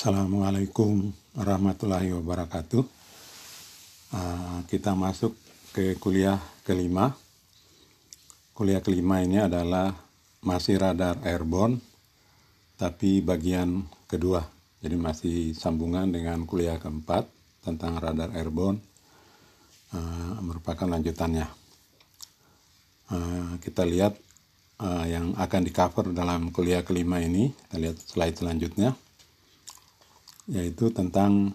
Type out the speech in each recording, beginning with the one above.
Assalamualaikum warahmatullahi wabarakatuh. Uh, kita masuk ke kuliah kelima. Kuliah kelima ini adalah masih radar airborne, tapi bagian kedua. Jadi masih sambungan dengan kuliah keempat tentang radar airborne, uh, merupakan lanjutannya. Uh, kita lihat yang akan di cover dalam kuliah kelima ini. Kita lihat slide selanjutnya yaitu tentang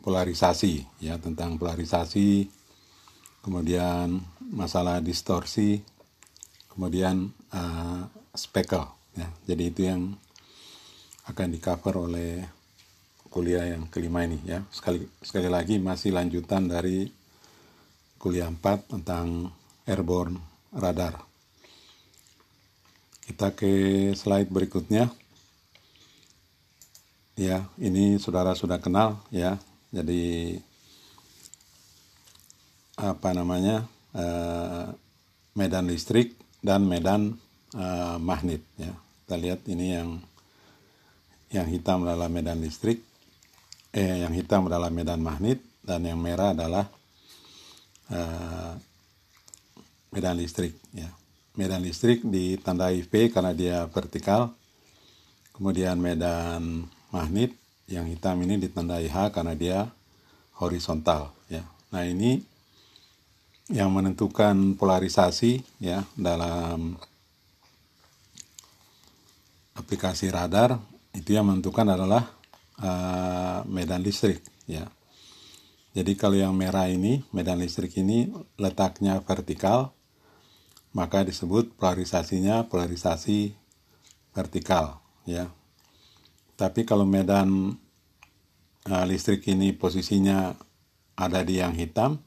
polarisasi ya tentang polarisasi kemudian masalah distorsi kemudian uh, speckle ya. Jadi itu yang akan di cover oleh kuliah yang kelima ini ya. Sekali sekali lagi masih lanjutan dari kuliah 4 tentang airborne radar. Kita ke slide berikutnya Ya, ini saudara sudah kenal ya. Jadi apa namanya uh, medan listrik dan medan uh, magnet ya. Kita lihat ini yang yang hitam adalah medan listrik, eh yang hitam adalah medan magnet dan yang merah adalah uh, medan listrik ya. Medan listrik ditandai V karena dia vertikal. Kemudian medan magnet yang hitam ini ditandai H karena dia horizontal ya. Nah, ini yang menentukan polarisasi ya dalam aplikasi radar itu yang menentukan adalah uh, medan listrik ya. Jadi kalau yang merah ini medan listrik ini letaknya vertikal maka disebut polarisasinya polarisasi vertikal ya tapi kalau medan uh, listrik ini posisinya ada di yang hitam,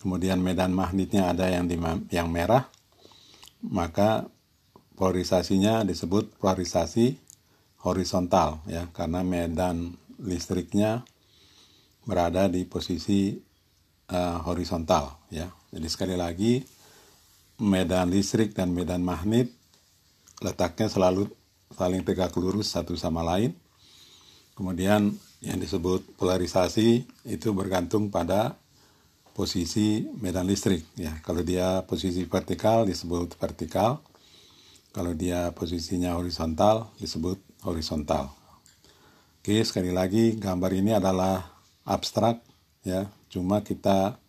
kemudian medan magnetnya ada yang di yang merah, maka polarisasinya disebut polarisasi horizontal ya karena medan listriknya berada di posisi uh, horizontal ya. Jadi sekali lagi medan listrik dan medan magnet letaknya selalu saling tegak lurus satu sama lain. Kemudian yang disebut polarisasi itu bergantung pada posisi medan listrik ya. Kalau dia posisi vertikal disebut vertikal. Kalau dia posisinya horizontal disebut horizontal. Oke, sekali lagi gambar ini adalah abstrak ya. Cuma kita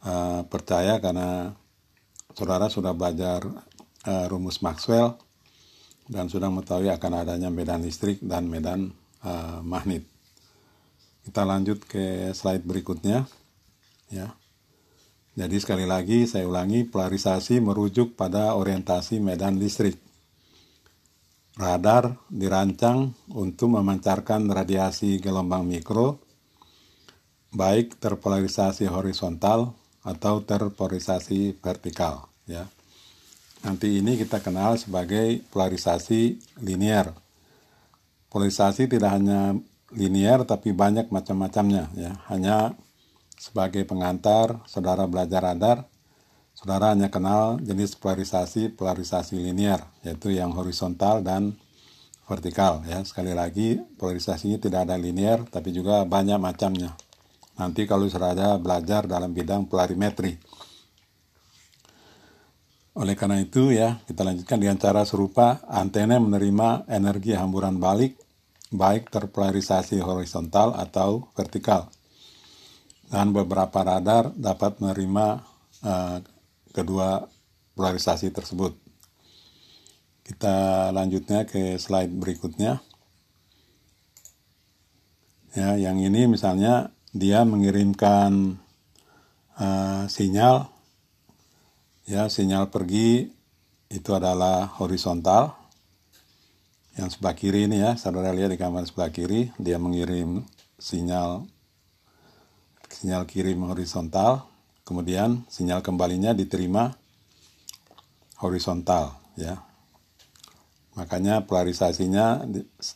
uh, percaya karena saudara sudah belajar uh, rumus Maxwell dan sudah mengetahui akan adanya medan listrik dan medan uh, magnet. Kita lanjut ke slide berikutnya. Ya. Jadi sekali lagi saya ulangi polarisasi merujuk pada orientasi medan listrik. Radar dirancang untuk memancarkan radiasi gelombang mikro baik terpolarisasi horizontal atau terpolarisasi vertikal ya. Nanti ini kita kenal sebagai polarisasi linear. Polarisasi tidak hanya linear tapi banyak macam-macamnya ya. Hanya sebagai pengantar saudara belajar radar, saudara hanya kenal jenis polarisasi polarisasi linear yaitu yang horizontal dan vertikal ya. Sekali lagi polarisasinya tidak ada linear tapi juga banyak macamnya. Nanti kalau saudara belajar dalam bidang polarimetri oleh karena itu ya, kita lanjutkan dengan cara serupa, antena menerima energi hamburan balik baik terpolarisasi horizontal atau vertikal. Dan beberapa radar dapat menerima uh, kedua polarisasi tersebut. Kita lanjutnya ke slide berikutnya. Ya, yang ini misalnya dia mengirimkan uh, sinyal ya sinyal pergi itu adalah horizontal. Yang sebelah kiri ini ya saudara lihat di gambar sebelah kiri dia mengirim sinyal sinyal kirim horizontal. Kemudian sinyal kembalinya diterima horizontal ya. Makanya polarisasinya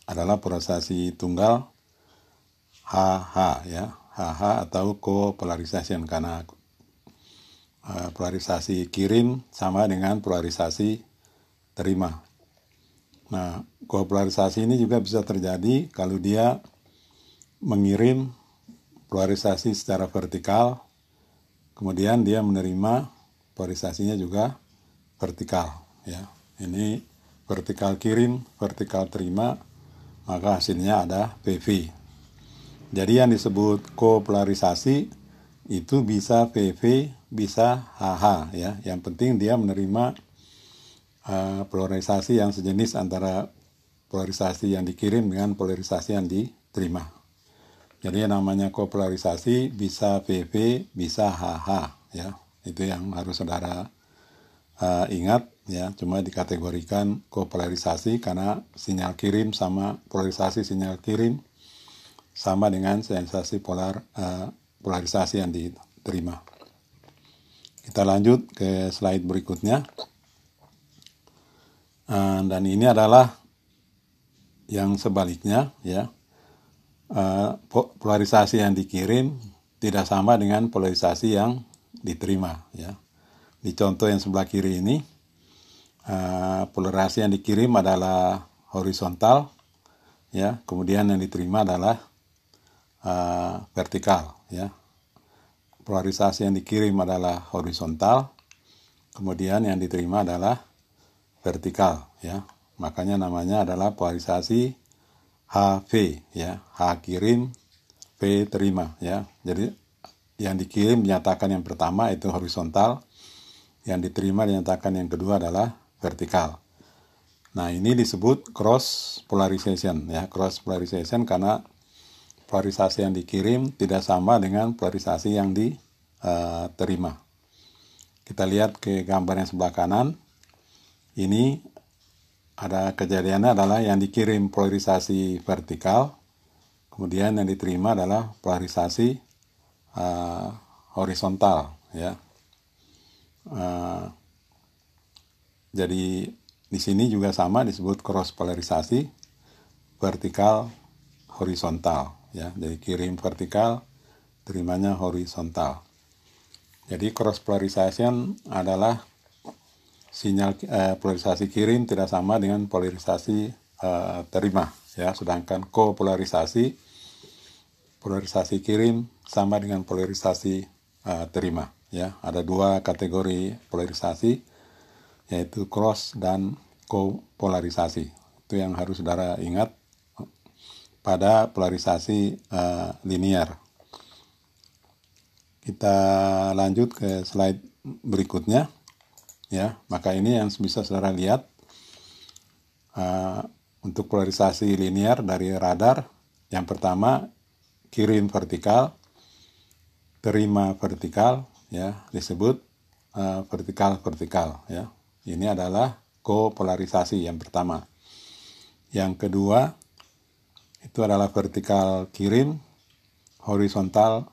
adalah polarisasi tunggal HH ya. HH atau kopolarisasi karena polarisasi kirim sama dengan polarisasi terima. Nah, kopolarisasi ini juga bisa terjadi kalau dia mengirim polarisasi secara vertikal, kemudian dia menerima polarisasinya juga vertikal. Ya, ini vertikal kirim, vertikal terima, maka hasilnya ada PV. Jadi yang disebut kopolarisasi itu bisa PV, bisa HH ya. Yang penting dia menerima uh, polarisasi yang sejenis antara polarisasi yang dikirim dengan polarisasi yang diterima. Jadi yang namanya kopolarisasi bisa PV, bisa HH ya. Itu yang harus saudara uh, ingat ya. Cuma dikategorikan kopolarisasi karena sinyal kirim sama polarisasi sinyal kirim sama dengan sensasi polar uh, polarisasi yang diterima. Kita lanjut ke slide berikutnya. Uh, dan ini adalah yang sebaliknya ya. Uh, polarisasi yang dikirim tidak sama dengan polarisasi yang diterima ya. Di contoh yang sebelah kiri ini uh, polarisasi yang dikirim adalah horizontal ya, kemudian yang diterima adalah vertikal ya. Polarisasi yang dikirim adalah horizontal, kemudian yang diterima adalah vertikal ya. Makanya namanya adalah polarisasi HV ya, H kirim, V terima ya. Jadi yang dikirim dinyatakan yang pertama itu horizontal, yang diterima dinyatakan yang kedua adalah vertikal. Nah, ini disebut cross polarization ya, cross polarization karena polarisasi yang dikirim tidak sama dengan polarisasi yang diterima. Eh, Kita lihat ke gambar yang sebelah kanan. Ini ada kejadiannya adalah yang dikirim polarisasi vertikal, kemudian yang diterima adalah polarisasi uh, horizontal, ya. Uh, jadi di sini juga sama disebut cross polarisasi vertikal horizontal ya jadi kirim vertikal terimanya horizontal. Jadi cross polarization adalah sinyal eh, polarisasi kirim tidak sama dengan polarisasi eh, terima ya. Sedangkan kopolarisasi polarisasi kirim sama dengan polarisasi eh, terima ya. Ada dua kategori polarisasi yaitu cross dan kopolarisasi. Itu yang harus saudara ingat pada polarisasi uh, linear. Kita lanjut ke slide berikutnya. Ya, maka ini yang bisa saudara lihat uh, untuk polarisasi linear dari radar. Yang pertama kirim vertikal, terima vertikal, ya disebut uh, vertikal vertikal. Ya, ini adalah kopolarisasi yang pertama. Yang kedua itu adalah vertikal kirim, horizontal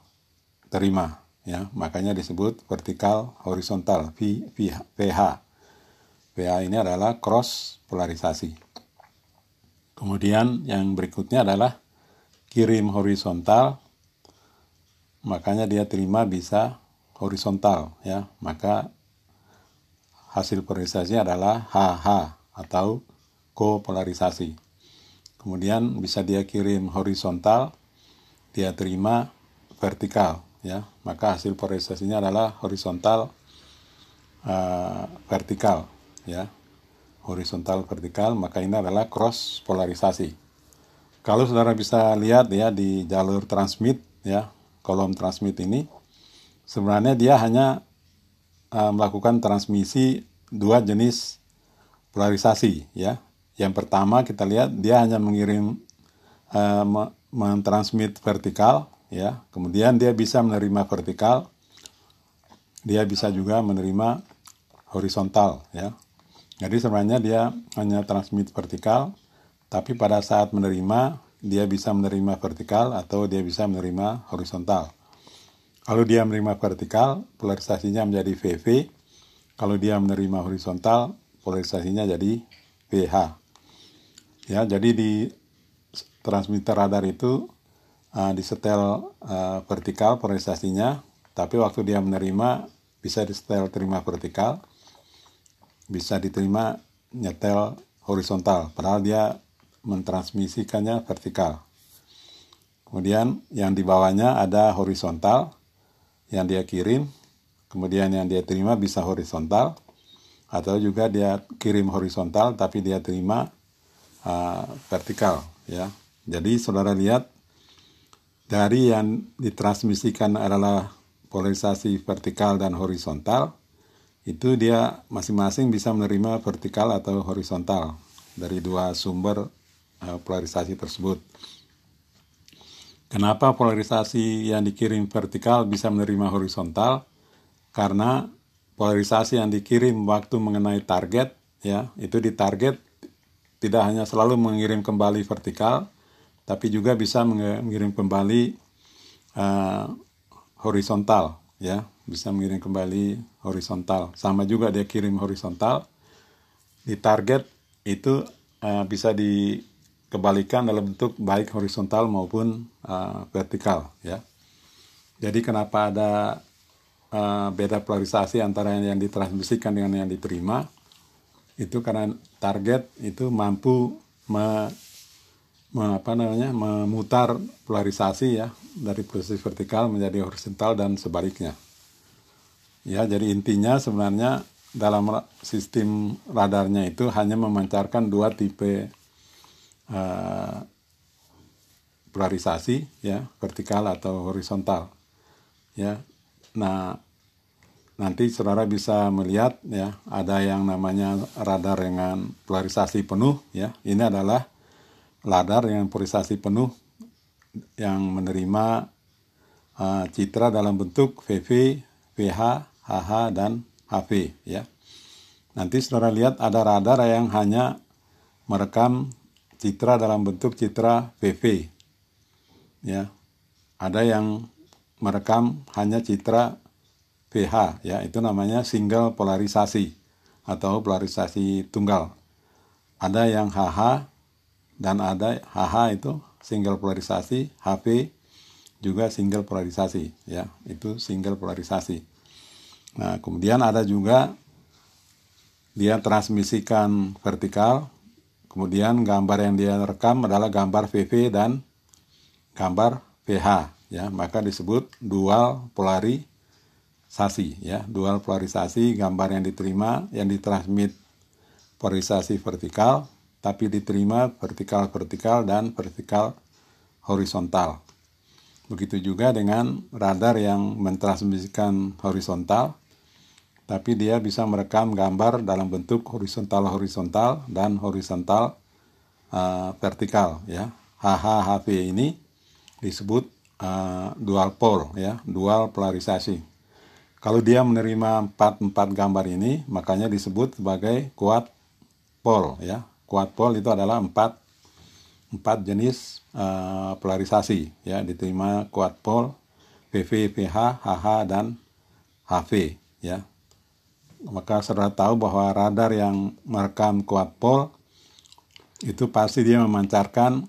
terima ya. Makanya disebut vertikal horizontal v, v, VH VH ini adalah cross polarisasi. Kemudian yang berikutnya adalah kirim horizontal. Makanya dia terima bisa horizontal ya. Maka hasil polarisasi adalah HH atau kopolarisasi kemudian bisa dia kirim horizontal dia terima vertikal ya. Maka hasil polarisasinya adalah horizontal uh, vertikal ya. Horizontal vertikal maka ini adalah cross polarisasi. Kalau saudara bisa lihat ya di jalur transmit ya kolom transmit ini sebenarnya dia hanya uh, melakukan transmisi dua jenis polarisasi ya yang pertama kita lihat dia hanya mengirim uh, mentransmit vertikal ya. Kemudian dia bisa menerima vertikal. Dia bisa juga menerima horizontal ya. Jadi sebenarnya dia hanya transmit vertikal, tapi pada saat menerima dia bisa menerima vertikal atau dia bisa menerima horizontal. Kalau dia menerima vertikal, polarisasinya menjadi VV. Kalau dia menerima horizontal, polarisasinya jadi VH. Ya, jadi di transmitter radar itu uh, disetel uh, vertikal polarisasinya, tapi waktu dia menerima bisa disetel terima vertikal, bisa diterima nyetel horizontal, padahal dia mentransmisikannya vertikal. Kemudian yang di bawahnya ada horizontal yang dia kirim, kemudian yang dia terima bisa horizontal, atau juga dia kirim horizontal tapi dia terima uh, vertikal ya. Jadi saudara lihat dari yang ditransmisikan adalah polarisasi vertikal dan horizontal itu dia masing-masing bisa menerima vertikal atau horizontal dari dua sumber uh, polarisasi tersebut. Kenapa polarisasi yang dikirim vertikal bisa menerima horizontal? Karena polarisasi yang dikirim waktu mengenai target ya itu di target tidak hanya selalu mengirim kembali vertikal tapi juga bisa mengirim kembali uh, horizontal ya. Bisa mengirim kembali horizontal. Sama juga dia kirim horizontal. Di target itu uh, bisa dikembalikan dalam bentuk baik horizontal maupun uh, vertikal ya. Jadi kenapa ada uh, beda polarisasi antara yang ditransmisikan dengan yang diterima itu karena target itu mampu me, me, apa namanya memutar polarisasi ya dari posisi vertikal menjadi horizontal dan sebaliknya. Ya jadi intinya sebenarnya dalam sistem radarnya itu hanya memancarkan dua tipe uh, polarisasi ya vertikal atau horizontal. Ya Nah, nanti saudara bisa melihat ya, ada yang namanya radar dengan polarisasi penuh ya. Ini adalah radar dengan polarisasi penuh yang menerima uh, citra dalam bentuk VV, VH, HH dan HV ya. Nanti saudara lihat ada radar yang hanya merekam citra dalam bentuk citra VV. Ya. Ada yang merekam hanya citra pH ya itu namanya single polarisasi atau polarisasi tunggal. Ada yang HH dan ada HH itu single polarisasi HP juga single polarisasi ya itu single polarisasi. Nah kemudian ada juga dia transmisikan vertikal kemudian gambar yang dia rekam adalah gambar VV dan gambar pH ya maka disebut dual polarisasi ya. Dual polarisasi gambar yang diterima yang ditransmit polarisasi vertikal tapi diterima vertikal vertikal dan vertikal horizontal. Begitu juga dengan radar yang mentransmisikan horizontal tapi dia bisa merekam gambar dalam bentuk horizontal horizontal dan horizontal uh, vertikal ya. HHHV ini disebut uh, dual pole ya, dual polarisasi. Kalau dia menerima empat empat gambar ini, makanya disebut sebagai quad pole ya. Quad pole itu adalah empat empat jenis uh, polarisasi ya, diterima quad pole, PV, PH, HH dan HV ya. Maka saudara tahu bahwa radar yang merekam quad pole itu pasti dia memancarkan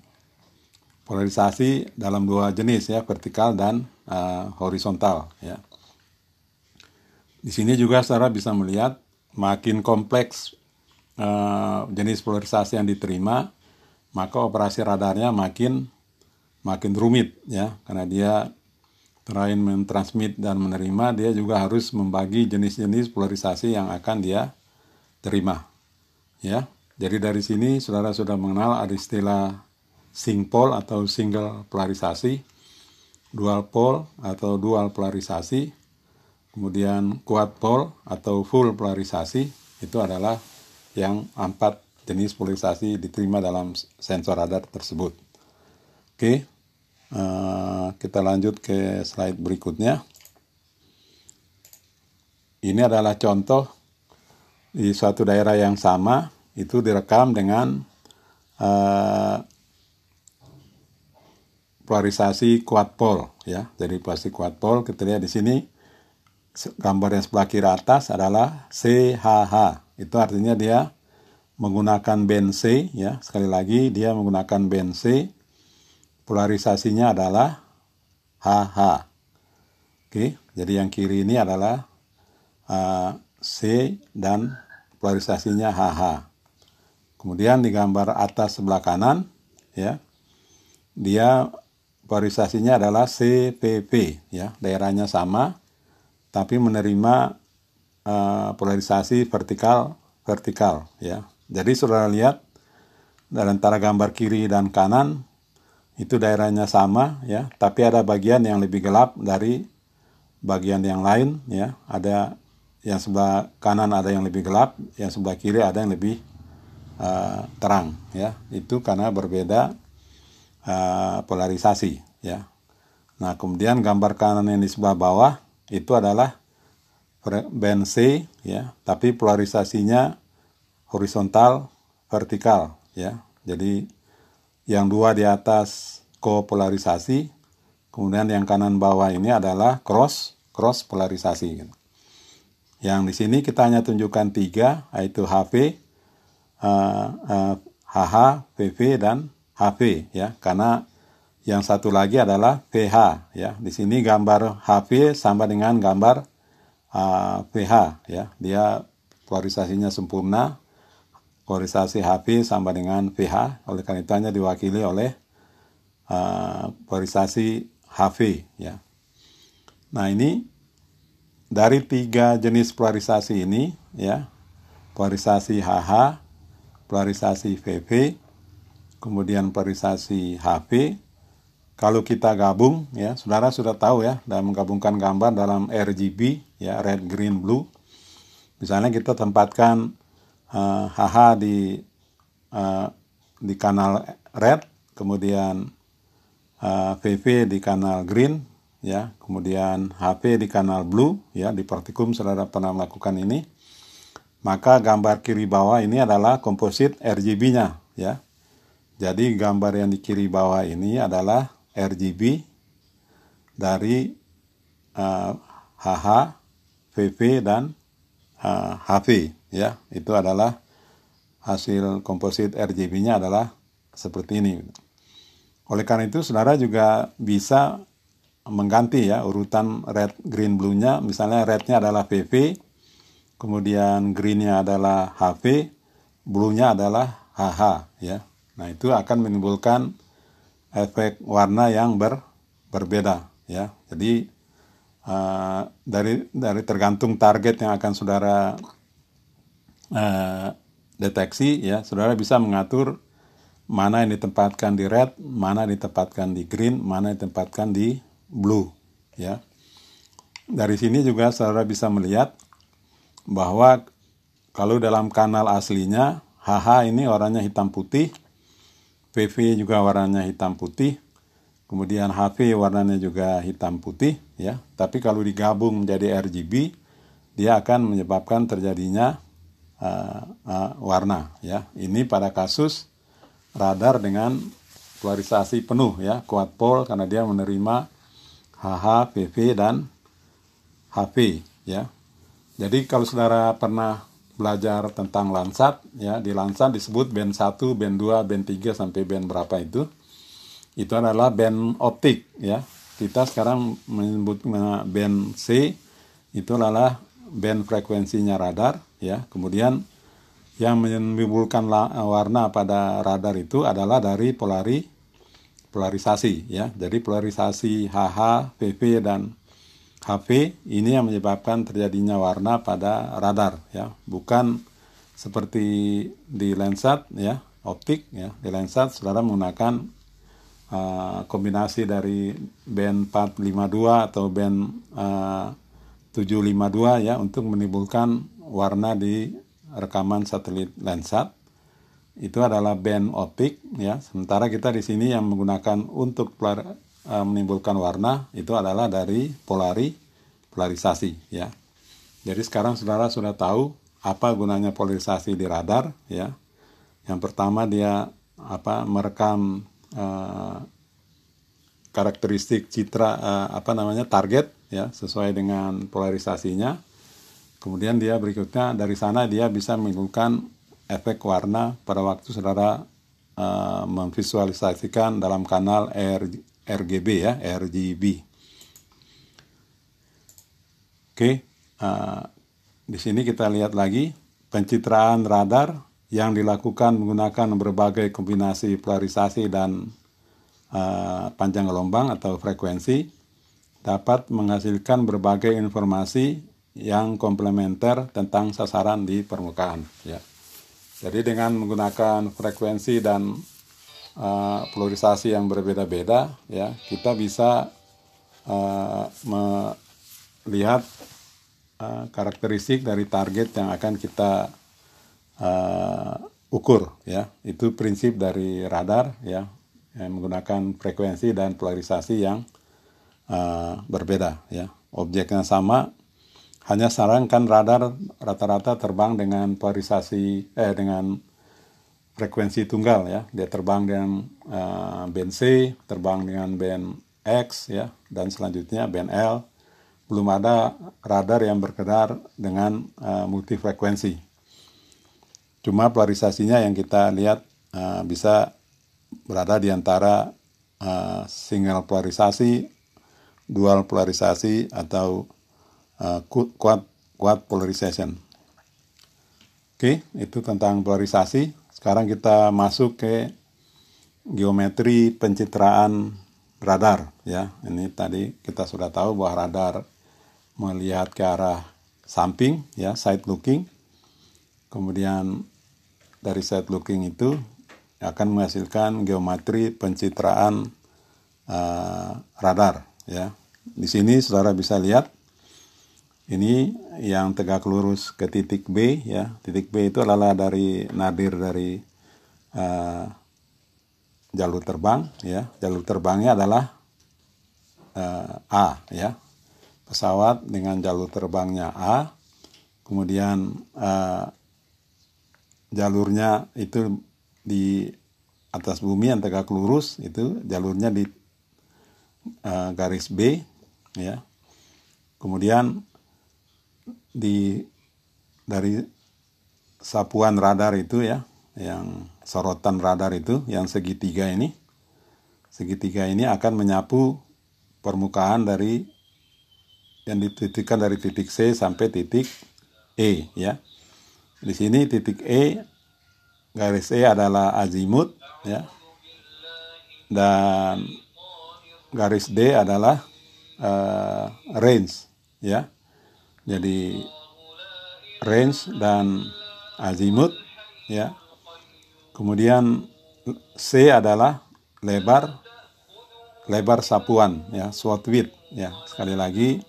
polarisasi dalam dua jenis ya, vertikal dan uh, horizontal ya. Di sini juga saudara bisa melihat makin kompleks uh, jenis polarisasi yang diterima, maka operasi radarnya makin makin rumit ya, karena dia selain mentransmit dan menerima, dia juga harus membagi jenis-jenis polarisasi yang akan dia terima. Ya, jadi dari sini saudara sudah mengenal ada istilah pole atau single polarisasi, dual pole atau dual polarisasi, kemudian quad pole atau full polarisasi itu adalah yang empat jenis polarisasi diterima dalam sensor radar tersebut. Oke, uh, kita lanjut ke slide berikutnya. Ini adalah contoh di suatu daerah yang sama itu direkam dengan uh, polarisasi quad pole ya. Jadi polarisasi quad pole kita lihat di sini gambar yang sebelah kiri atas adalah CHH. Itu artinya dia menggunakan band C ya. Sekali lagi dia menggunakan band C. Polarisasinya adalah HH. Oke, jadi yang kiri ini adalah uh, C dan polarisasinya HH. Kemudian di gambar atas sebelah kanan, ya, dia polarisasinya adalah CPP, ya, daerahnya sama, tapi menerima uh, polarisasi vertikal vertikal, ya. Jadi saudara lihat dari antara gambar kiri dan kanan itu daerahnya sama, ya, tapi ada bagian yang lebih gelap dari bagian yang lain, ya. Ada yang sebelah kanan ada yang lebih gelap, yang sebelah kiri ada yang lebih uh, terang ya itu karena berbeda uh, polarisasi ya nah kemudian gambar kanan yang di sebelah bawah itu adalah C ya. Tapi polarisasinya horizontal vertikal ya. Jadi yang dua di atas kopolarisasi kemudian yang kanan bawah ini adalah cross cross polarisasi gitu. yang di sini kita hanya tunjukkan tiga yaitu HV uh, uh, HH, VV dan HV ya. Karena yang satu lagi adalah VH ya. Di sini gambar HV sama dengan gambar uh, VH ya. Dia polarisasinya sempurna. Polarisasi HV sama dengan VH oleh karena itu hanya diwakili oleh uh, polarisasi HV ya. Nah ini dari tiga jenis polarisasi ini ya. Polarisasi HH polarisasi VV, kemudian polarisasi HV. Kalau kita gabung, ya, saudara sudah tahu ya, dalam menggabungkan gambar dalam RGB, ya, red, green, blue. Misalnya kita tempatkan uh, eh, HH di uh, di kanal red, kemudian uh, eh, VV di kanal green, ya, kemudian HV di kanal blue, ya, di praktikum saudara pernah melakukan ini maka gambar kiri bawah ini adalah komposit RGB-nya ya. Jadi gambar yang di kiri bawah ini adalah RGB dari uh, HH, VV dan uh, HV ya. Itu adalah hasil komposit RGB-nya adalah seperti ini. Oleh karena itu saudara juga bisa mengganti ya urutan red, green, blue-nya. Misalnya rednya adalah VV, kemudian greennya adalah HV, blue-nya adalah HH ya. Nah, itu akan menimbulkan efek warna yang ber, berbeda ya. Jadi uh, dari dari tergantung target yang akan saudara uh, deteksi ya, saudara bisa mengatur mana yang ditempatkan di red, mana ditempatkan di green, mana ditempatkan di blue ya. Dari sini juga saudara bisa melihat bahwa kalau dalam kanal aslinya HH ini warnanya hitam putih, VV juga warnanya hitam putih, kemudian HV warnanya juga hitam putih ya. Tapi kalau digabung menjadi RGB dia akan menyebabkan terjadinya uh, uh, warna ya. Ini pada kasus radar dengan polarisasi penuh ya, kuat pol karena dia menerima HH, VV dan HV ya. Jadi kalau saudara pernah belajar tentang Lansat, ya di Lansat disebut band 1, band 2, band 3 sampai band berapa itu. Itu adalah band optik ya. Kita sekarang menyebut band C itu adalah band frekuensinya radar ya. Kemudian yang menimbulkan warna pada radar itu adalah dari polari polarisasi ya. Jadi polarisasi HH, VV dan HP ini yang menyebabkan terjadinya warna pada radar ya. Bukan seperti di lensat ya optik ya. Di lensat saudara menggunakan uh, kombinasi dari band 452 atau band uh, 752 ya untuk menimbulkan warna di rekaman satelit lensat itu adalah band optik ya. Sementara kita di sini yang menggunakan untuk Eh, menimbulkan warna itu adalah dari polari polarisasi ya. Jadi sekarang saudara sudah tahu apa gunanya polarisasi di radar ya. Yang pertama dia apa merekam uh, karakteristik citra uh, apa namanya target ya sesuai dengan polarisasinya. Kemudian dia berikutnya dari sana dia bisa menimbulkan efek warna pada waktu saudara uh, memvisualisasikan dalam kanal RGB ya, RGB. Oke, uh, di sini kita lihat lagi pencitraan radar yang dilakukan menggunakan berbagai kombinasi polarisasi dan uh, panjang gelombang atau frekuensi dapat menghasilkan berbagai informasi yang komplementer tentang sasaran di permukaan ya. Jadi dengan menggunakan frekuensi dan uh, polarisasi yang berbeda-beda ya, kita bisa uh, melihat uh, karakteristik dari target yang akan kita uh, ukur ya. Itu prinsip dari radar ya, yang menggunakan frekuensi dan polarisasi yang uh, berbeda ya. Objeknya sama, hanya sekarang kan radar rata-rata terbang dengan polarisasi eh dengan frekuensi tunggal ya dia terbang dengan uh, band C terbang dengan band X ya dan selanjutnya band L belum ada radar yang berkedar dengan uh, multifrekuensi cuma polarisasinya yang kita lihat uh, bisa berada di antara uh, single polarisasi dual polarisasi atau uh, kuat kuat polarization. Oke, itu tentang polarisasi. Sekarang kita masuk ke geometri pencitraan radar ya. Ini tadi kita sudah tahu bahwa radar melihat ke arah samping ya, side looking. Kemudian dari side looking itu akan menghasilkan geometri pencitraan uh, radar ya. Di sini saudara bisa lihat ini yang tegak lurus ke titik B ya. Titik B itu adalah dari nadir dari uh, jalur terbang ya. Jalur terbangnya adalah uh, A ya. Pesawat dengan jalur terbangnya A. Kemudian uh, jalurnya itu di atas bumi yang tegak lurus itu jalurnya di uh, garis B ya. Kemudian di dari sapuan radar itu ya, yang sorotan radar itu yang segitiga ini. Segitiga ini akan menyapu permukaan dari yang dititikkan dari titik C sampai titik E ya. Di sini titik E garis E adalah azimut ya. Dan garis D adalah uh, range ya. Jadi range dan azimut ya. Kemudian C adalah lebar lebar sapuan ya, sword width ya. Sekali lagi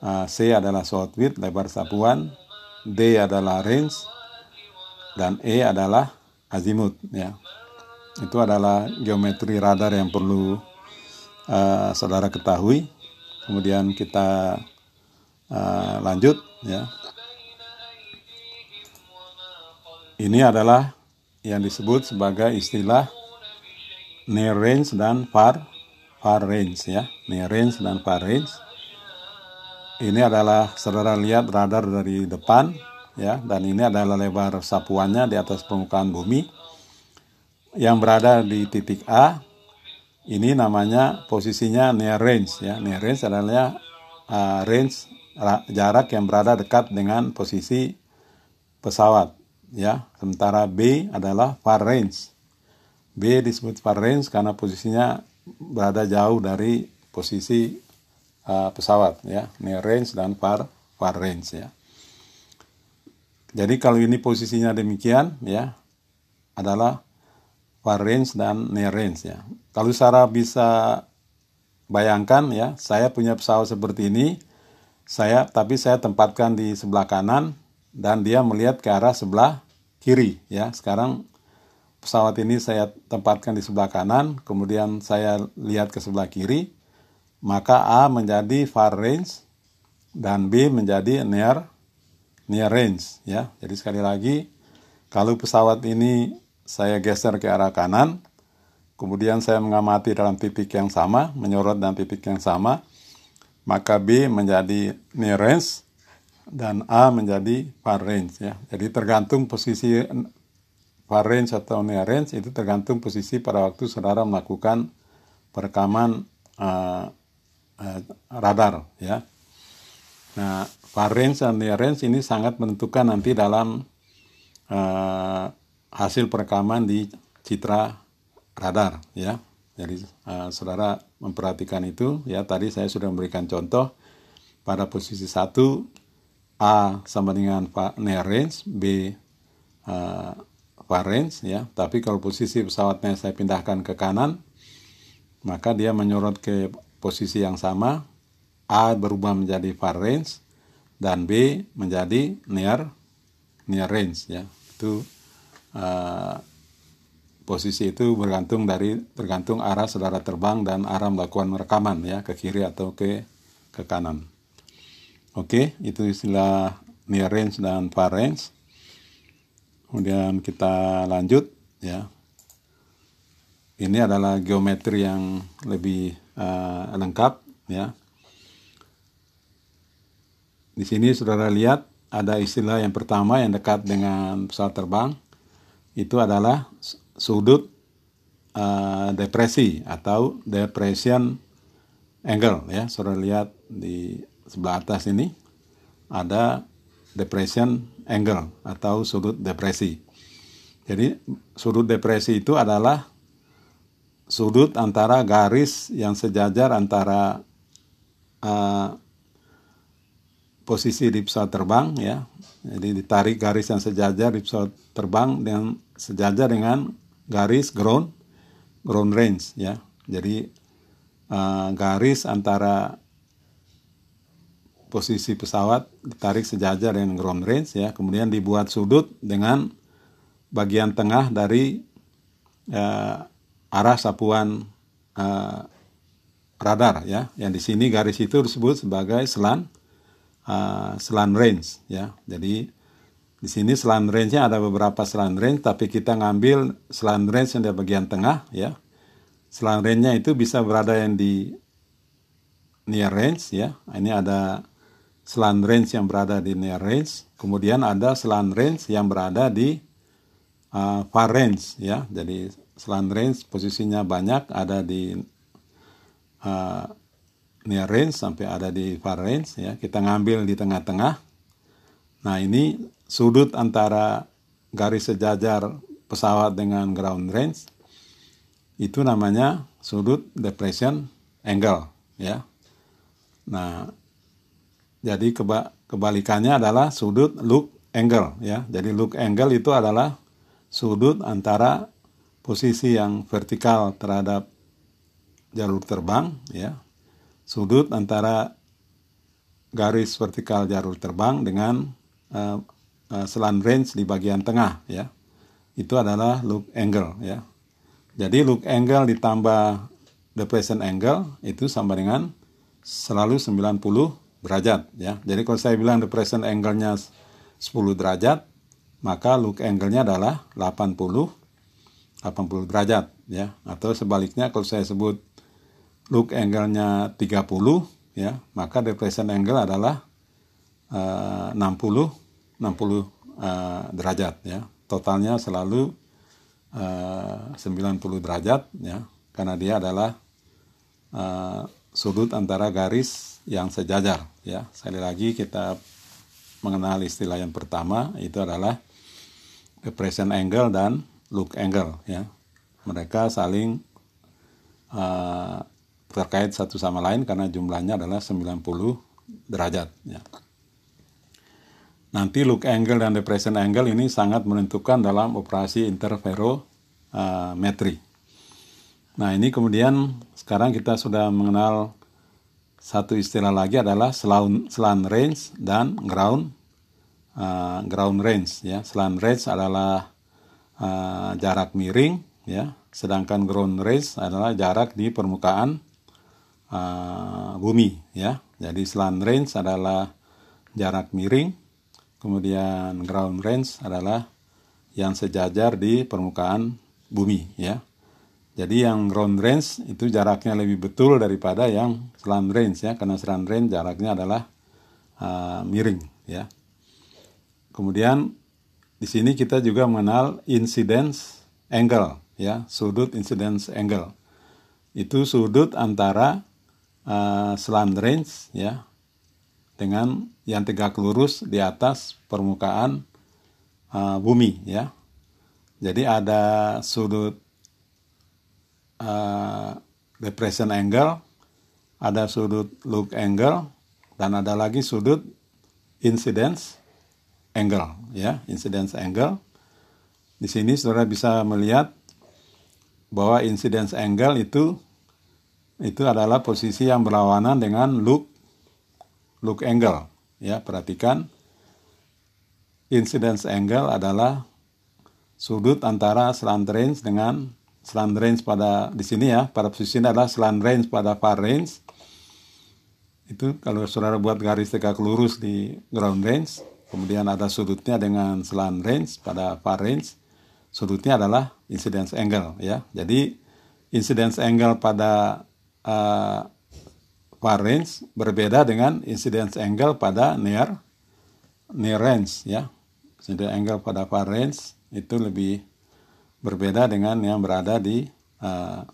uh, C adalah sword width, lebar sapuan, D adalah range dan E adalah azimut ya. Itu adalah geometri radar yang perlu uh, saudara ketahui. Kemudian kita uh, lanjut ya. Ini adalah yang disebut sebagai istilah near range dan far far range ya. Near range dan far range. Ini adalah saudara lihat radar dari depan ya. Dan ini adalah lebar sapuannya di atas permukaan bumi yang berada di titik A. Ini namanya posisinya near range ya. Near range adalah uh, range jarak yang berada dekat dengan posisi pesawat ya. Sementara B adalah far range. B disebut far range karena posisinya berada jauh dari posisi uh, pesawat ya. Near range dan far far range ya. Jadi kalau ini posisinya demikian ya adalah far range dan near range ya. Kalau secara bisa bayangkan ya saya punya pesawat seperti ini saya tapi saya tempatkan di sebelah kanan dan dia melihat ke arah sebelah kiri ya. Sekarang pesawat ini saya tempatkan di sebelah kanan kemudian saya lihat ke sebelah kiri maka A menjadi far range dan B menjadi near near range ya. Jadi sekali lagi kalau pesawat ini saya geser ke arah kanan kemudian saya mengamati dalam titik yang sama menyorot dalam titik yang sama maka B menjadi near range dan A menjadi far range ya. Jadi tergantung posisi far range atau near range itu tergantung posisi pada waktu saudara melakukan perekaman uh, uh, radar ya. Nah, far range dan near range ini sangat menentukan nanti dalam uh, hasil perekaman di citra radar ya. Jadi uh, saudara memperhatikan itu ya tadi saya sudah memberikan contoh pada posisi satu A sama dengan near range, B uh, far range ya. Tapi kalau posisi pesawatnya saya pindahkan ke kanan, maka dia menyorot ke posisi yang sama. A berubah menjadi far range dan B menjadi near near range ya. Itu uh, posisi itu bergantung dari tergantung arah saudara terbang dan arah melakukan rekaman ya ke kiri atau ke ke kanan. Oke, itu istilah near range dan far range. Kemudian kita lanjut ya. Ini adalah geometri yang lebih uh, lengkap ya. Di sini saudara lihat ada istilah yang pertama yang dekat dengan pesawat terbang itu adalah sudut uh, depresi atau depression angle ya. Saudara lihat di sebelah atas ini ada depression angle atau sudut depresi. Jadi sudut depresi itu adalah sudut antara garis yang sejajar antara uh, posisi di pesawat terbang ya. Jadi ditarik garis yang sejajar di pesawat terbang dengan sejajar dengan garis ground ground range ya. Jadi uh, garis antara posisi pesawat ditarik sejajar dengan ground range ya, kemudian dibuat sudut dengan bagian tengah dari uh, arah sapuan uh, radar ya. Yang di sini garis itu disebut sebagai selan uh, selan range ya. Jadi di sini selan range-nya ada beberapa selan range, tapi kita ngambil selan range yang di bagian tengah, ya. Selan range-nya itu bisa berada yang di near range, ya. Ini ada selan range yang berada di near range, kemudian ada selan range yang berada di uh, far range, ya. Jadi selan range posisinya banyak, ada di uh, near range sampai ada di far range, ya. Kita ngambil di tengah-tengah. Nah ini sudut antara garis sejajar pesawat dengan ground range itu namanya sudut depression angle ya. Nah, jadi keba kebalikannya adalah sudut look angle ya. Jadi look angle itu adalah sudut antara posisi yang vertikal terhadap jalur terbang ya. Sudut antara garis vertikal jalur terbang dengan uh, uh, range di bagian tengah ya. Itu adalah look angle ya. Jadi look angle ditambah depression angle itu sama dengan selalu 90 derajat ya. Jadi kalau saya bilang depression angle-nya 10 derajat, maka look angle-nya adalah 80 80 derajat ya. Atau sebaliknya kalau saya sebut look angle-nya 30 ya, maka depression angle adalah uh, 60 60 uh, derajat ya. Totalnya selalu uh, 90 derajat ya karena dia adalah uh, sudut antara garis yang sejajar ya. Sekali lagi kita mengenal istilah yang pertama itu adalah depression angle dan look angle ya. Mereka saling uh, terkait satu sama lain karena jumlahnya adalah 90 derajat ya. Nanti look angle dan depression angle ini sangat menentukan dalam operasi interferometri. Nah ini kemudian sekarang kita sudah mengenal satu istilah lagi adalah selan range dan ground uh, ground range ya. Selan range adalah uh, jarak miring ya, sedangkan ground range adalah jarak di permukaan uh, bumi ya. Jadi selan range adalah jarak miring kemudian ground range adalah yang sejajar di permukaan bumi ya. Jadi yang ground range itu jaraknya lebih betul daripada yang slant range ya, karena slant range jaraknya adalah uh, miring ya. Kemudian di sini kita juga mengenal incidence angle ya, sudut incidence angle. Itu sudut antara uh, slant range ya dengan yang tegak lurus di atas permukaan uh, bumi ya. Jadi ada sudut uh, depression angle, ada sudut look angle, dan ada lagi sudut incidence angle, ya, incidence angle. Di sini saudara bisa melihat bahwa incidence angle itu itu adalah posisi yang berlawanan dengan look look angle. Ya, perhatikan. Incidence angle adalah sudut antara slant range dengan slant range pada di sini ya pada posisi ini adalah slant range pada far range. Itu kalau saudara buat garis tegak lurus di ground range kemudian ada sudutnya dengan slant range pada far range sudutnya adalah incidence angle ya. Jadi incidence angle pada uh, far range berbeda dengan incidence angle pada near near range ya incidence angle pada far range itu lebih berbeda dengan yang berada di uh,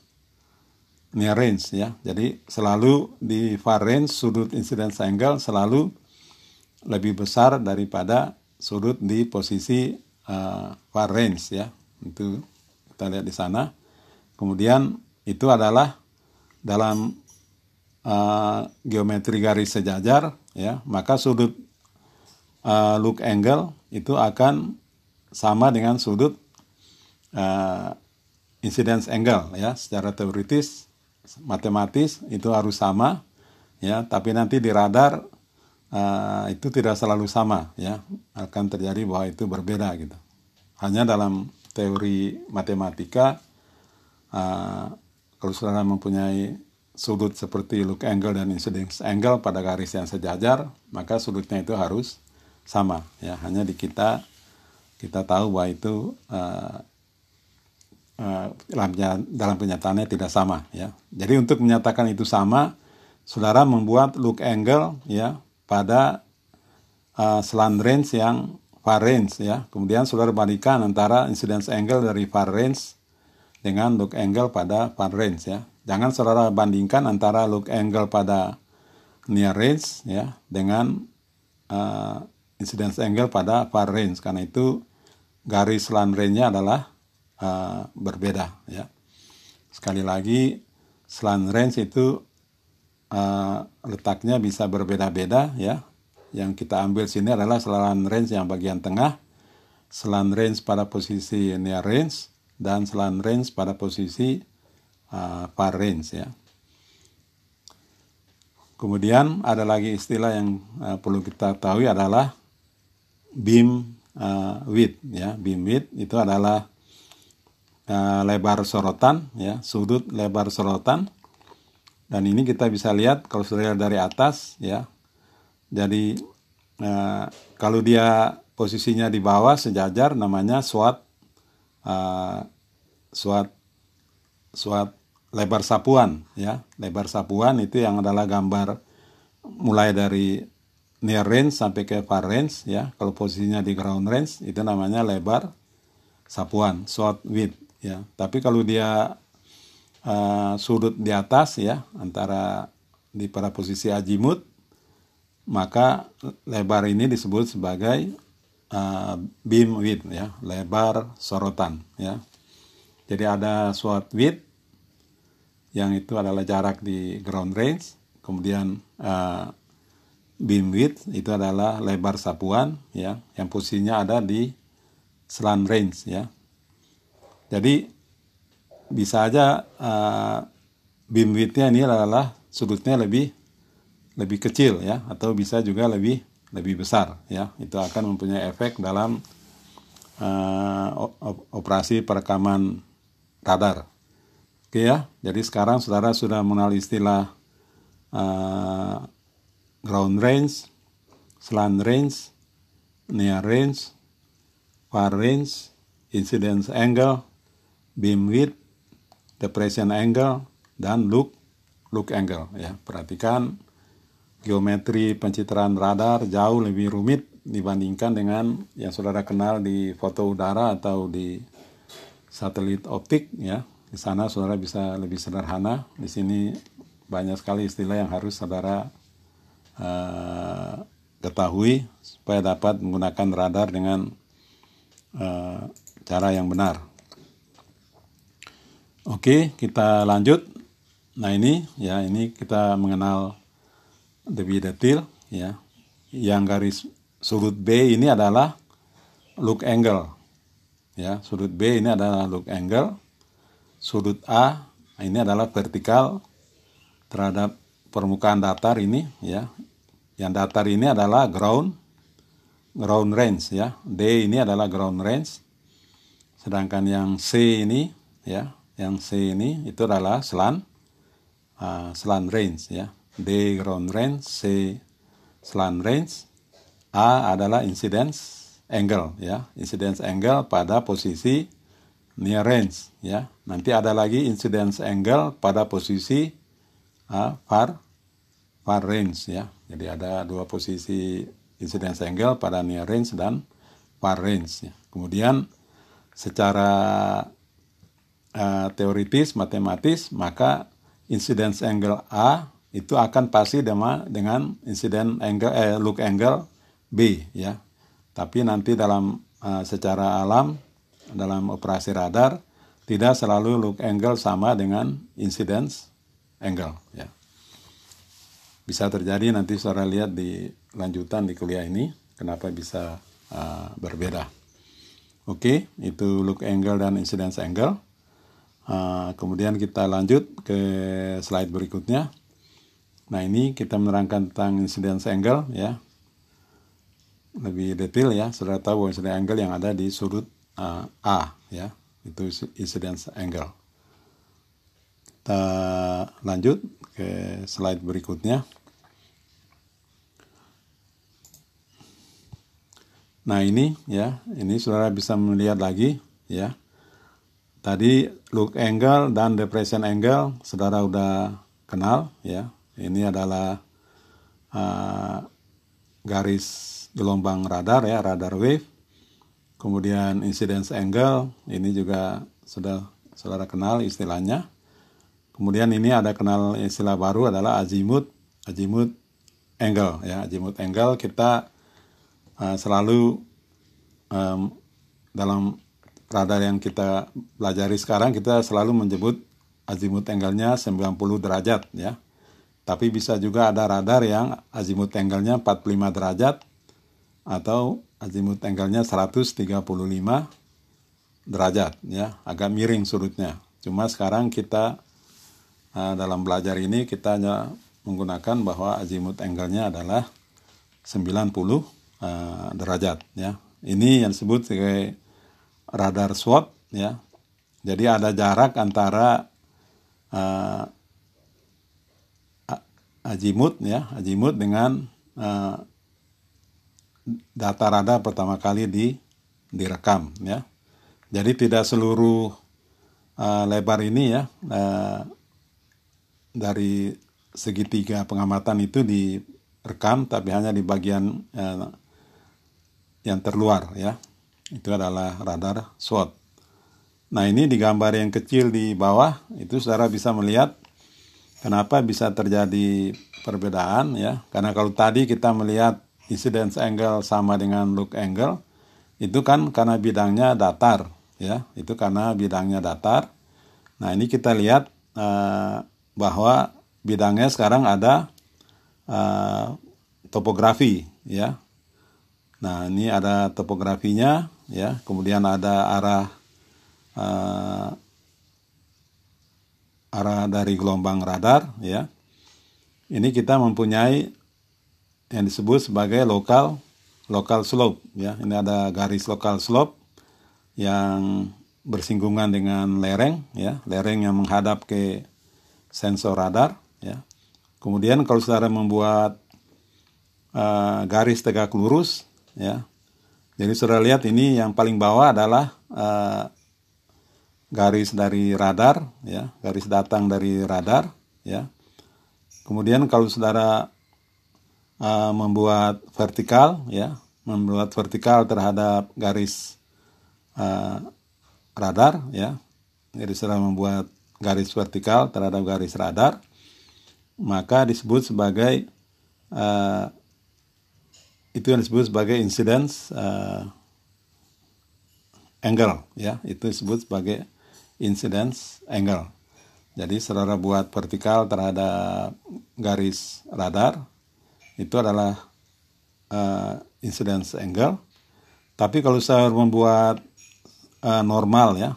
near range ya. Jadi selalu di far range sudut incidence angle selalu lebih besar daripada sudut di posisi uh, far range ya. Itu kita lihat di sana. Kemudian itu adalah dalam uh, geometri garis sejajar ya, maka sudut uh, look angle itu akan sama dengan sudut uh, incidence angle ya. Secara teoritis matematis itu harus sama ya. Tapi nanti di radar uh, itu tidak selalu sama ya. Akan terjadi bahwa itu berbeda gitu. Hanya dalam teori matematika uh, kalau saudara mempunyai sudut seperti look angle dan incidence angle pada garis yang sejajar maka sudutnya itu harus sama ya hanya di kita kita tahu bahwa itu uh, uh, dalam kenyataannya tidak sama ya. Jadi untuk menyatakan itu sama, saudara membuat look angle ya pada uh, slant range yang far range ya. Kemudian saudara bandingkan antara incidence angle dari far range dengan look angle pada far range ya. Jangan saudara bandingkan antara look angle pada near range ya dengan uh, incidence angle pada far range karena itu garis slant-nya adalah uh, berbeda ya. Sekali lagi slant range itu uh, letaknya bisa berbeda-beda ya. Yang kita ambil sini adalah slant range yang bagian tengah, slant range pada posisi near range dan slant range pada posisi far range ya. Kemudian ada lagi istilah yang uh, perlu kita tahu adalah beam uh, width ya. Beam width itu adalah uh, lebar sorotan ya sudut lebar sorotan. Dan ini kita bisa lihat kalau sudah dari atas ya. Jadi uh, kalau dia posisinya di bawah sejajar namanya SWAT uh, SWAT SWAT lebar sapuan ya lebar sapuan itu yang adalah gambar mulai dari near range sampai ke far range ya. Kalau posisinya di ground range itu namanya lebar sapuan, short width ya. Tapi kalau dia uh, sudut di atas ya antara di pada posisi azimut maka lebar ini disebut sebagai uh, beam width ya, lebar sorotan ya. Jadi ada short width yang itu adalah jarak di ground range, kemudian uh, beam width itu adalah lebar sapuan ya yang posisinya ada di slant range ya. Jadi bisa aja uh, beam widthnya ini adalah sudutnya lebih lebih kecil ya atau bisa juga lebih lebih besar ya. Itu akan mempunyai efek dalam uh, operasi perekaman radar. Oke ya. Jadi sekarang saudara sudah mengenal istilah uh, ground range, slant range, near range, far range, incidence angle, beam width, depression angle, dan look look angle ya. Perhatikan geometri pencitraan radar jauh lebih rumit dibandingkan dengan yang saudara kenal di foto udara atau di satelit optik ya. Di sana saudara bisa lebih sederhana. Di sini banyak sekali istilah yang harus saudara uh, ketahui supaya dapat menggunakan radar dengan uh, cara yang benar. Oke, kita lanjut. Nah, ini ya, ini kita mengenal lebih detail ya. Yang garis sudut B ini adalah look angle. Ya, sudut B ini adalah look angle. Sudut A ini adalah vertikal terhadap permukaan datar ini ya. Yang datar ini adalah ground ground range ya. D ini adalah ground range. Sedangkan yang C ini ya, yang C ini itu adalah slant uh, slant range ya. D ground range, C slant range, A adalah incidence angle ya incidence angle pada posisi near range ya. Nanti ada lagi incidence angle pada posisi uh, far far range ya. Jadi ada dua posisi incidence angle pada near range dan far range ya. kemudian secara uh, teoritis matematis maka incidence angle A itu akan pasti dengan dengan incident angle eh, look angle B ya. Tapi nanti dalam uh, secara alam dalam operasi radar tidak selalu look angle sama dengan incidence angle ya. Bisa terjadi nanti saudara lihat di lanjutan di kuliah ini kenapa bisa uh, berbeda. Oke, itu look angle dan incidence angle. Uh, kemudian kita lanjut ke slide berikutnya. Nah ini kita menerangkan tentang incidence angle ya lebih detail ya, saudara tahu incidence angle yang ada di sudut uh, A ya, itu incidence angle. Kita lanjut ke slide berikutnya. Nah ini ya, ini saudara bisa melihat lagi ya. Tadi look angle dan depression angle saudara udah kenal ya. Ini adalah uh, garis gelombang radar ya, radar wave. Kemudian incidence angle, ini juga sudah saudara kenal istilahnya. Kemudian ini ada kenal istilah baru adalah azimuth, azimuth angle ya, azimuth angle kita uh, selalu um, dalam radar yang kita pelajari sekarang kita selalu menyebut azimuth angle-nya 90 derajat ya. Tapi bisa juga ada radar yang azimuth angle-nya 45 derajat atau azimut angle-nya 135 derajat ya, agak miring sudutnya. Cuma sekarang kita uh, dalam belajar ini kita hanya menggunakan bahwa azimut angle-nya adalah 90 uh, derajat ya. Ini yang disebut sebagai radar SWOT ya. Jadi ada jarak antara uh, azimut ya, azimut dengan data radar pertama kali di direkam ya. Jadi tidak seluruh uh, lebar ini ya uh, dari segitiga pengamatan itu direkam tapi hanya di bagian uh, yang terluar ya. Itu adalah radar SWOT. Nah, ini di gambar yang kecil di bawah itu saudara bisa melihat kenapa bisa terjadi perbedaan ya. Karena kalau tadi kita melihat incidence angle sama dengan look angle itu kan karena bidangnya datar ya. Itu karena bidangnya datar. Nah ini kita lihat uh, bahwa bidangnya sekarang ada uh, topografi ya. Nah ini ada topografinya ya. Kemudian ada arah uh, arah dari gelombang radar ya. Ini kita mempunyai yang disebut sebagai lokal lokal slope ya. Ini ada garis lokal slope yang bersinggungan dengan lereng ya, lereng yang menghadap ke sensor radar ya. Kemudian kalau saudara membuat uh, garis tegak lurus ya. Jadi saudara lihat ini yang paling bawah adalah uh, garis dari radar ya, garis datang dari radar ya. Kemudian kalau saudara uh, membuat vertikal ya membuat vertikal terhadap garis uh, radar ya. Jadi setelah membuat garis vertikal terhadap garis radar maka disebut sebagai uh, itu yang disebut sebagai incidence uh, angle ya. Itu disebut sebagai incidence angle. Jadi saudara buat vertikal terhadap garis radar itu adalah uh, incidence angle. Tapi kalau saya membuat uh, normal ya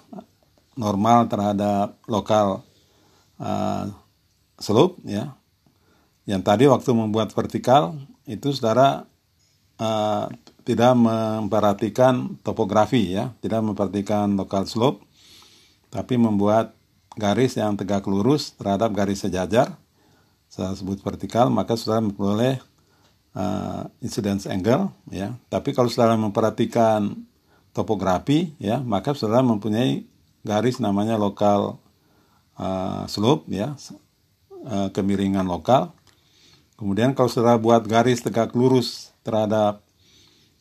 normal terhadap lokal uh, slope ya. Yang tadi waktu membuat vertikal itu saudara uh, tidak memperhatikan topografi ya, tidak memperhatikan local slope, tapi membuat garis yang tegak lurus terhadap garis sejajar, saya sebut vertikal, maka saudara memperoleh uh, incidence angle ya. Tapi kalau saudara memperhatikan topografi ya, maka saudara mempunyai garis namanya local uh, slope ya, uh, kemiringan lokal. Kemudian kalau saudara buat garis tegak lurus terhadap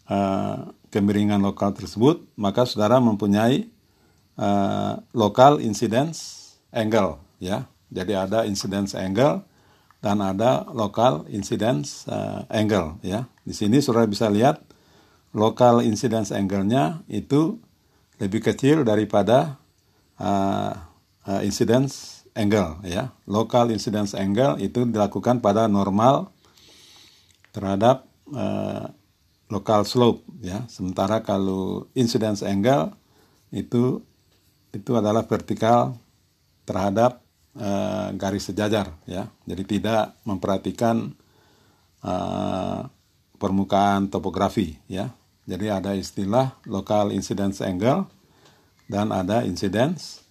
uh, kemiringan lokal tersebut, maka saudara mempunyai uh, local incidence angle, ya. Jadi ada incidence angle dan ada local incidence uh, angle, ya. Di sini saudara bisa lihat local incidence angle-nya itu lebih kecil daripada uh, uh, incidence angle, ya. Local incidence angle itu dilakukan pada normal terhadap uh, local slope ya. Sementara kalau incidence angle itu itu adalah vertikal terhadap uh, garis sejajar ya. Jadi tidak memperhatikan uh, permukaan topografi ya. Jadi ada istilah local incidence angle dan ada incidence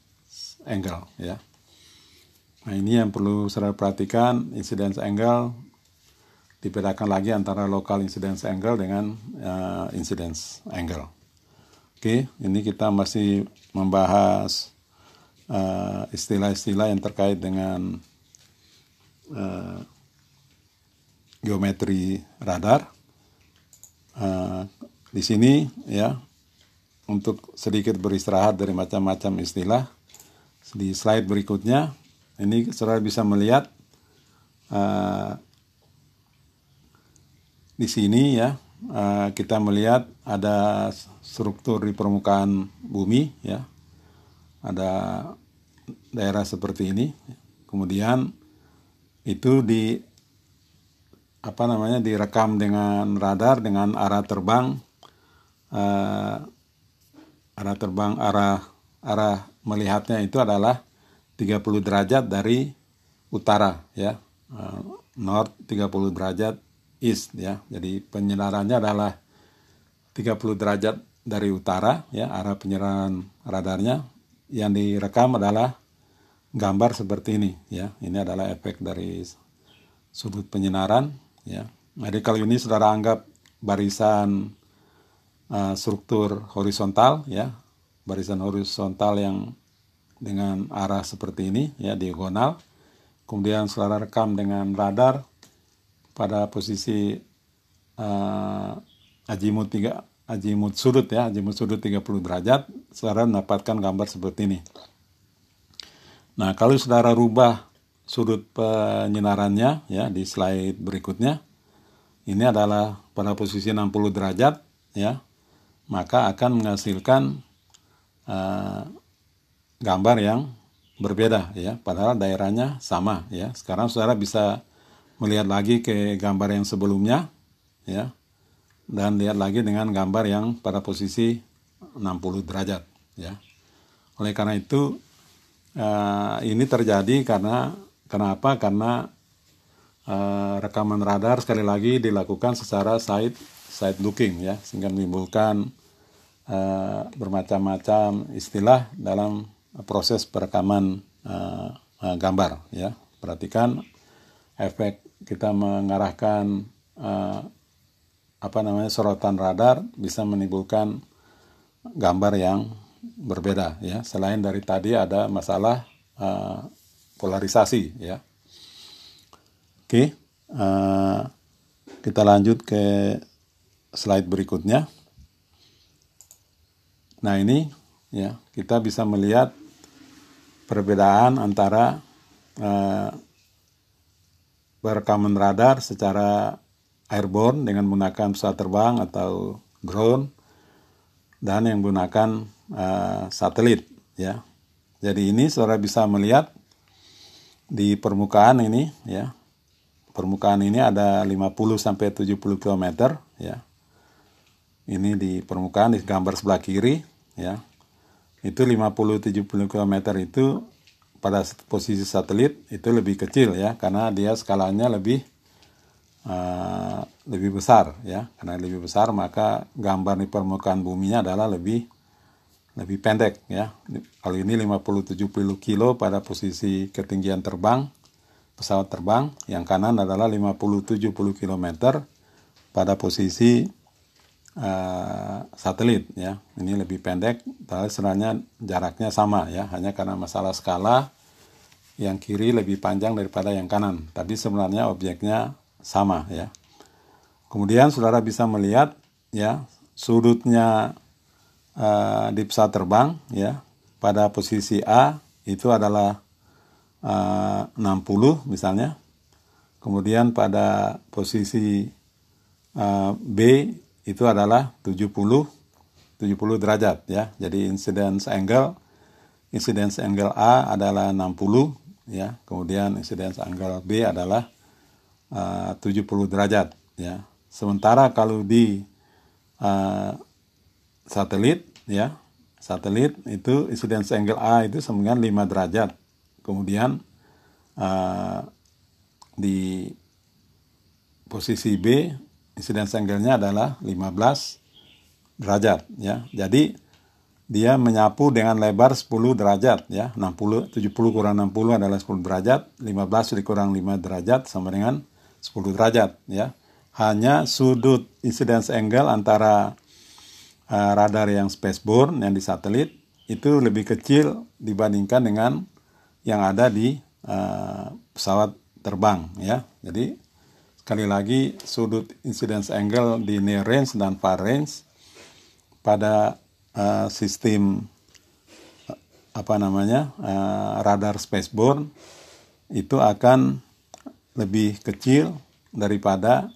angle ya. Nah ini yang perlu saya perhatikan incidence angle dibedakan lagi antara local incidence angle dengan uh, incidence angle. Oke, ini kita masih membahas uh, istilah-istilah yang terkait dengan uh, geometri radar. Uh, di sini ya untuk sedikit beristirahat dari macam-macam istilah di slide berikutnya ini saudara bisa melihat uh, di sini ya uh, kita melihat ada struktur di permukaan bumi ya ada daerah seperti ini kemudian itu di apa namanya direkam dengan radar dengan arah terbang uh, arah terbang arah arah melihatnya itu adalah 30 derajat dari utara ya uh, north 30 derajat east ya. Jadi penyinarannya adalah 30 derajat dari utara ya arah penyinaran radarnya yang direkam adalah gambar seperti ini ya. Ini adalah efek dari sudut penyinaran ya. Jadi kalau ini saudara anggap barisan uh, struktur horizontal ya, barisan horizontal yang dengan arah seperti ini ya diagonal. Kemudian saudara rekam dengan radar pada posisi uh, azimut tiga azimut sudut ya azimut sudut 30 derajat saudara mendapatkan gambar seperti ini nah kalau saudara rubah sudut penyinarannya ya di slide berikutnya ini adalah pada posisi 60 derajat ya maka akan menghasilkan uh, gambar yang berbeda ya. Padahal daerahnya sama ya. Sekarang saudara bisa melihat lagi ke gambar yang sebelumnya ya dan lihat lagi dengan gambar yang pada posisi 60 derajat ya. Oleh karena itu uh, ini terjadi karena kenapa? Karena uh, rekaman radar sekali lagi dilakukan secara side side looking ya. Sehingga menimbulkan uh, bermacam-macam istilah dalam proses perekaman uh, uh, gambar ya. Perhatikan efek kita mengarahkan uh, apa namanya sorotan radar bisa menimbulkan gambar yang berbeda ya. Selain dari tadi ada masalah uh, polarisasi ya. Oke uh, kita lanjut ke slide berikutnya. Nah ini ya kita bisa melihat perbedaan antara uh, berekaman radar secara airborne dengan menggunakan pesawat terbang atau drone dan yang menggunakan uh, satelit ya. Jadi ini saudara bisa melihat di permukaan ini ya. Permukaan ini ada 50 sampai 70 km ya. Ini di permukaan di gambar sebelah kiri ya. Itu 50 70 km itu pada posisi satelit itu lebih kecil ya karena dia skalanya lebih uh, lebih besar ya karena lebih besar maka gambar di permukaan buminya adalah lebih lebih pendek ya. Kali ini 50-70 kilo pada posisi ketinggian terbang pesawat terbang. Yang kanan adalah 50-70 km pada posisi uh, satelit ya. Ini lebih pendek tapi sebenarnya jaraknya sama ya. Hanya karena masalah skala yang kiri lebih panjang daripada yang kanan. Tapi sebenarnya objeknya sama ya. Kemudian saudara bisa melihat ya sudutnya uh, di pesawat terbang ya pada posisi A itu adalah uh, 60 misalnya kemudian pada posisi uh, B itu adalah 70 70 derajat ya. Jadi incidence angle incidence angle A adalah 60 ya. Kemudian incidence angle B adalah uh, 70 derajat ya. Sementara kalau di uh, satelit ya, satelit itu incidence angle A itu sama 5 derajat. Kemudian uh, di posisi B incidence angle-nya adalah 15 derajat ya. Jadi dia menyapu dengan lebar 10 derajat ya. 60 70 kurang 60 adalah 10 derajat, 15 dikurang 5 derajat sama dengan 10 derajat ya. Hanya sudut incidence angle antara uh, radar yang spaceborne yang di satelit itu lebih kecil dibandingkan dengan yang ada di uh, pesawat terbang ya. Jadi Sekali lagi, sudut incidence angle di near range dan far range pada uh, sistem apa namanya uh, radar spaceborne itu akan lebih kecil daripada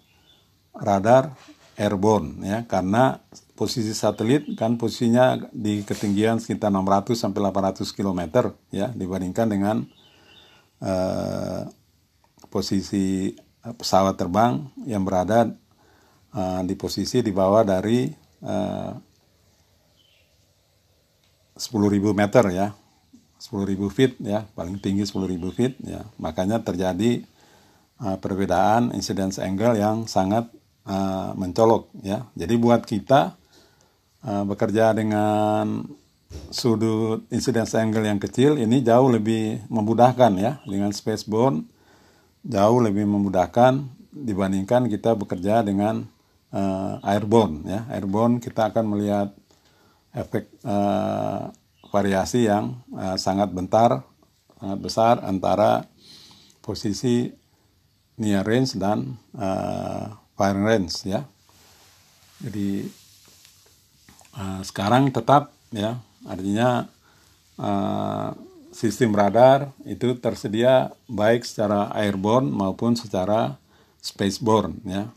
radar airborne ya. Karena posisi satelit kan posisinya di ketinggian sekitar 600 sampai 800 km ya dibandingkan dengan uh, posisi pesawat terbang yang berada uh, di posisi di bawah dari uh, 10.000 meter ya. 10.000 feet ya. Paling tinggi 10.000 feet ya. Makanya terjadi uh, perbedaan incidence angle yang sangat uh, mencolok ya. Jadi buat kita uh, bekerja dengan sudut incidence angle yang kecil ini jauh lebih memudahkan ya. Dengan spacebound jauh lebih memudahkan dibandingkan kita bekerja dengan uh, airborne ya. Airborne kita akan melihat efek uh, variasi yang uh, sangat bentar sangat besar antara posisi near range dan fire range ya jadi uh, sekarang tetap ya artinya uh, sistem radar itu tersedia baik secara airborne maupun secara spaceborne ya.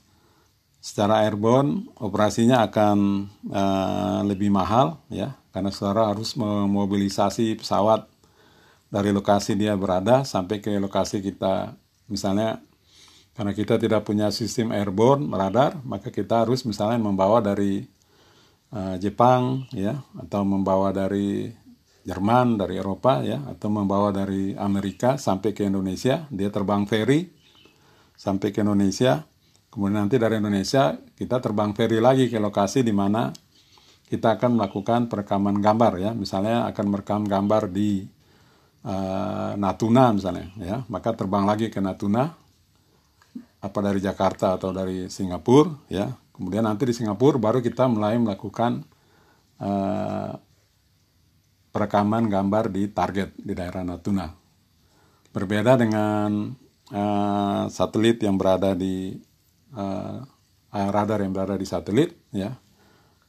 Secara airborne operasinya akan uh, lebih mahal ya karena saudara harus memobilisasi pesawat dari lokasi dia berada sampai ke lokasi kita misalnya karena kita tidak punya sistem airborne radar maka kita harus misalnya membawa dari uh, Jepang ya atau membawa dari Jerman, dari Eropa ya, atau membawa dari Amerika sampai ke Indonesia, dia terbang ferry sampai ke Indonesia. Kemudian nanti dari Indonesia kita terbang ferry lagi ke lokasi di mana kita akan melakukan perekaman gambar ya, misalnya akan merekam gambar di uh, Natuna misalnya ya, maka terbang lagi ke Natuna apa dari Jakarta atau dari Singapura ya. Kemudian nanti di Singapura baru kita mulai melakukan uh, perekaman gambar di target di daerah Natuna. Berbeda dengan uh, satelit yang berada di uh, radar yang berada di satelit, ya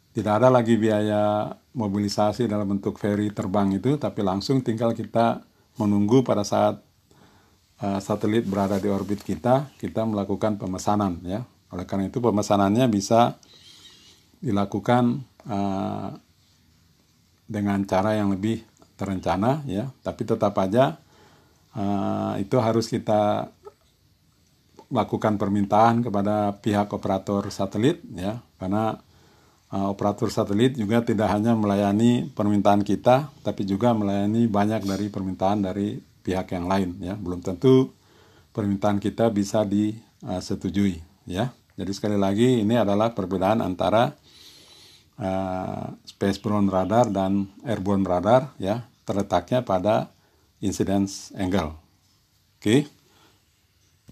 tidak ada lagi biaya mobilisasi dalam bentuk ferry terbang itu, tapi langsung tinggal kita menunggu pada saat uh, satelit berada di orbit kita, kita melakukan pemesanan, ya. Oleh karena itu pemesanannya bisa dilakukan uh, dengan cara yang lebih terencana ya tapi tetap aja uh, itu harus kita lakukan permintaan kepada pihak operator satelit ya karena uh, operator satelit juga tidak hanya melayani permintaan kita tapi juga melayani banyak dari permintaan dari pihak yang lain ya. Belum tentu permintaan kita bisa disetujui ya. Jadi sekali lagi ini adalah perbedaan antara uh, spaceborne radar dan airborne radar ya terletaknya pada incidence angle. Oke? okay?